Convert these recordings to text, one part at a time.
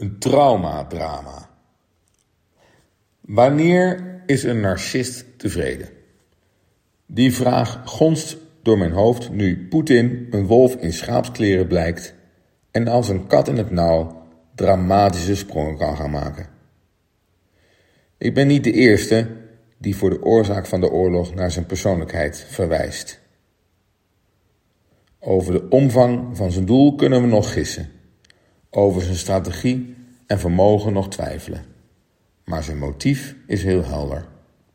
Een traumadrama. Wanneer is een narcist tevreden? Die vraag gonst door mijn hoofd nu Poetin een wolf in schaapskleren blijkt en als een kat in het nauw dramatische sprongen kan gaan maken. Ik ben niet de eerste die voor de oorzaak van de oorlog naar zijn persoonlijkheid verwijst. Over de omvang van zijn doel kunnen we nog gissen. Over zijn strategie en vermogen nog twijfelen. Maar zijn motief is heel helder: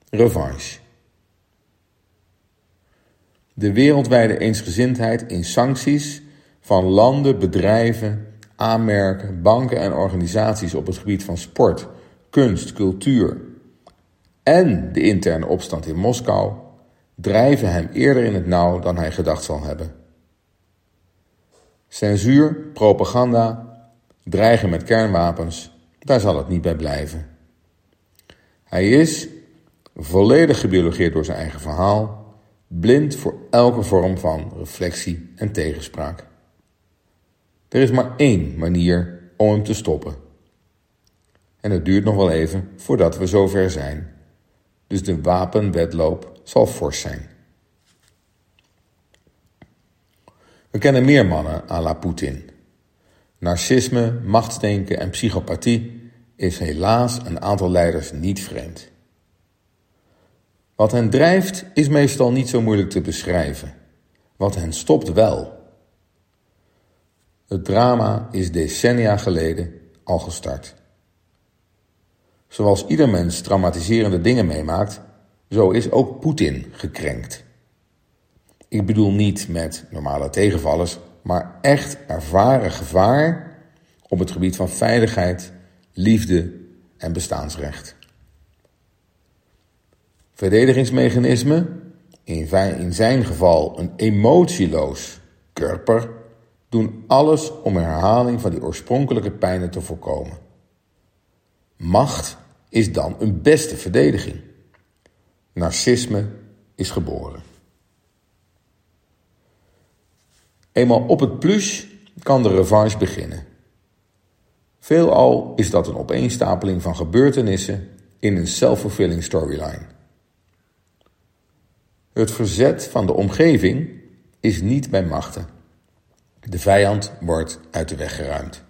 revanche. De wereldwijde eensgezindheid in sancties van landen, bedrijven, aanmerken, banken en organisaties op het gebied van sport, kunst, cultuur en de interne opstand in Moskou drijven hem eerder in het nauw dan hij gedacht zal hebben. Censuur, propaganda, dreigen met kernwapens, daar zal het niet bij blijven. Hij is, volledig gebiologeerd door zijn eigen verhaal, blind voor elke vorm van reflectie en tegenspraak. Er is maar één manier om hem te stoppen. En het duurt nog wel even voordat we zover zijn. Dus de wapenwedloop zal fors zijn. We kennen meer mannen à la Poetin. Narcisme, machtsdenken en psychopathie is helaas een aantal leiders niet vreemd. Wat hen drijft is meestal niet zo moeilijk te beschrijven. Wat hen stopt wel. Het drama is decennia geleden al gestart. Zoals ieder mens traumatiserende dingen meemaakt, zo is ook Poetin gekrenkt. Ik bedoel niet met normale tegenvallers, maar echt ervaren gevaar op het gebied van veiligheid, liefde en bestaansrecht. Verdedigingsmechanisme, in zijn geval een emotieloos körper, doen alles om herhaling van die oorspronkelijke pijnen te voorkomen. Macht is dan een beste verdediging. Narcisme is geboren. Eenmaal op het plus kan de revanche beginnen. Veelal is dat een opeenstapeling van gebeurtenissen in een self-fulfilling storyline. Het verzet van de omgeving is niet bij machten. De vijand wordt uit de weg geruimd.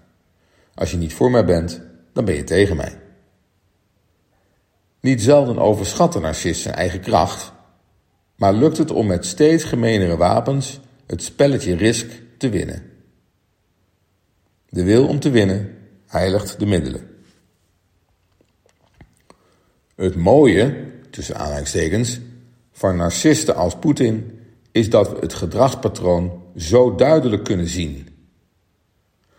Als je niet voor mij bent, dan ben je tegen mij. Niet zelden overschatten narcisten eigen kracht, maar lukt het om met steeds gemenere wapens het spelletje Risk te winnen. De wil om te winnen heiligt de middelen. Het mooie, tussen aanhalingstekens, van narcisten als Poetin is dat we het gedragspatroon zo duidelijk kunnen zien.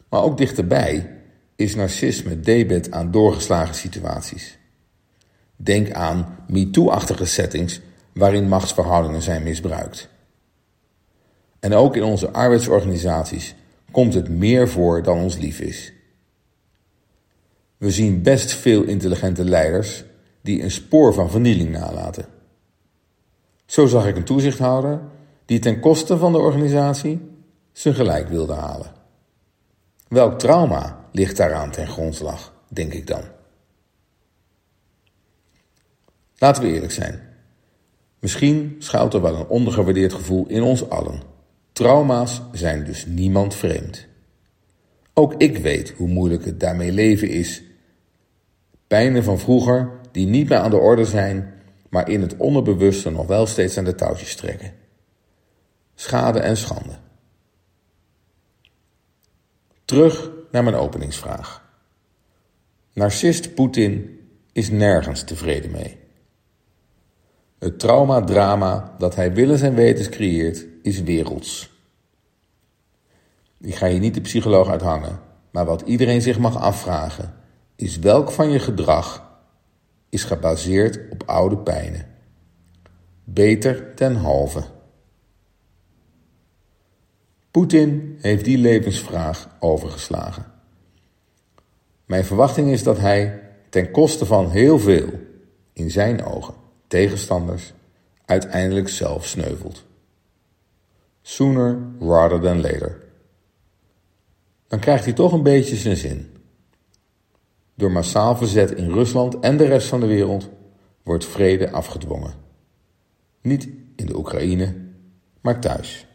Maar ook dichterbij is narcisme debet aan doorgeslagen situaties. Denk aan MeToo-achtige settings waarin machtsverhoudingen zijn misbruikt. En ook in onze arbeidsorganisaties komt het meer voor dan ons lief is. We zien best veel intelligente leiders die een spoor van vernieling nalaten. Zo zag ik een toezichthouder die ten koste van de organisatie zijn gelijk wilde halen. Welk trauma ligt daaraan ten grondslag, denk ik dan. Laten we eerlijk zijn. Misschien schuilt er wel een ondergewaardeerd gevoel in ons allen. Trauma's zijn dus niemand vreemd. Ook ik weet hoe moeilijk het daarmee leven is. Pijnen van vroeger die niet meer aan de orde zijn, maar in het onderbewuste nog wel steeds aan de touwtjes trekken. Schade en schande. Terug naar mijn openingsvraag. Narcist Poetin is nergens tevreden mee. Het trauma-drama dat hij willens en wetens creëert is werelds. Ik ga hier niet de psycholoog uithangen, maar wat iedereen zich mag afvragen is welk van je gedrag is gebaseerd op oude pijnen. Beter ten halve. Poetin heeft die levensvraag overgeslagen. Mijn verwachting is dat hij ten koste van heel veel, in zijn ogen, tegenstanders, uiteindelijk zelf sneuvelt. Sooner rather than later. Dan krijgt hij toch een beetje zijn zin. Door massaal verzet in Rusland en de rest van de wereld wordt vrede afgedwongen. Niet in de Oekraïne, maar thuis.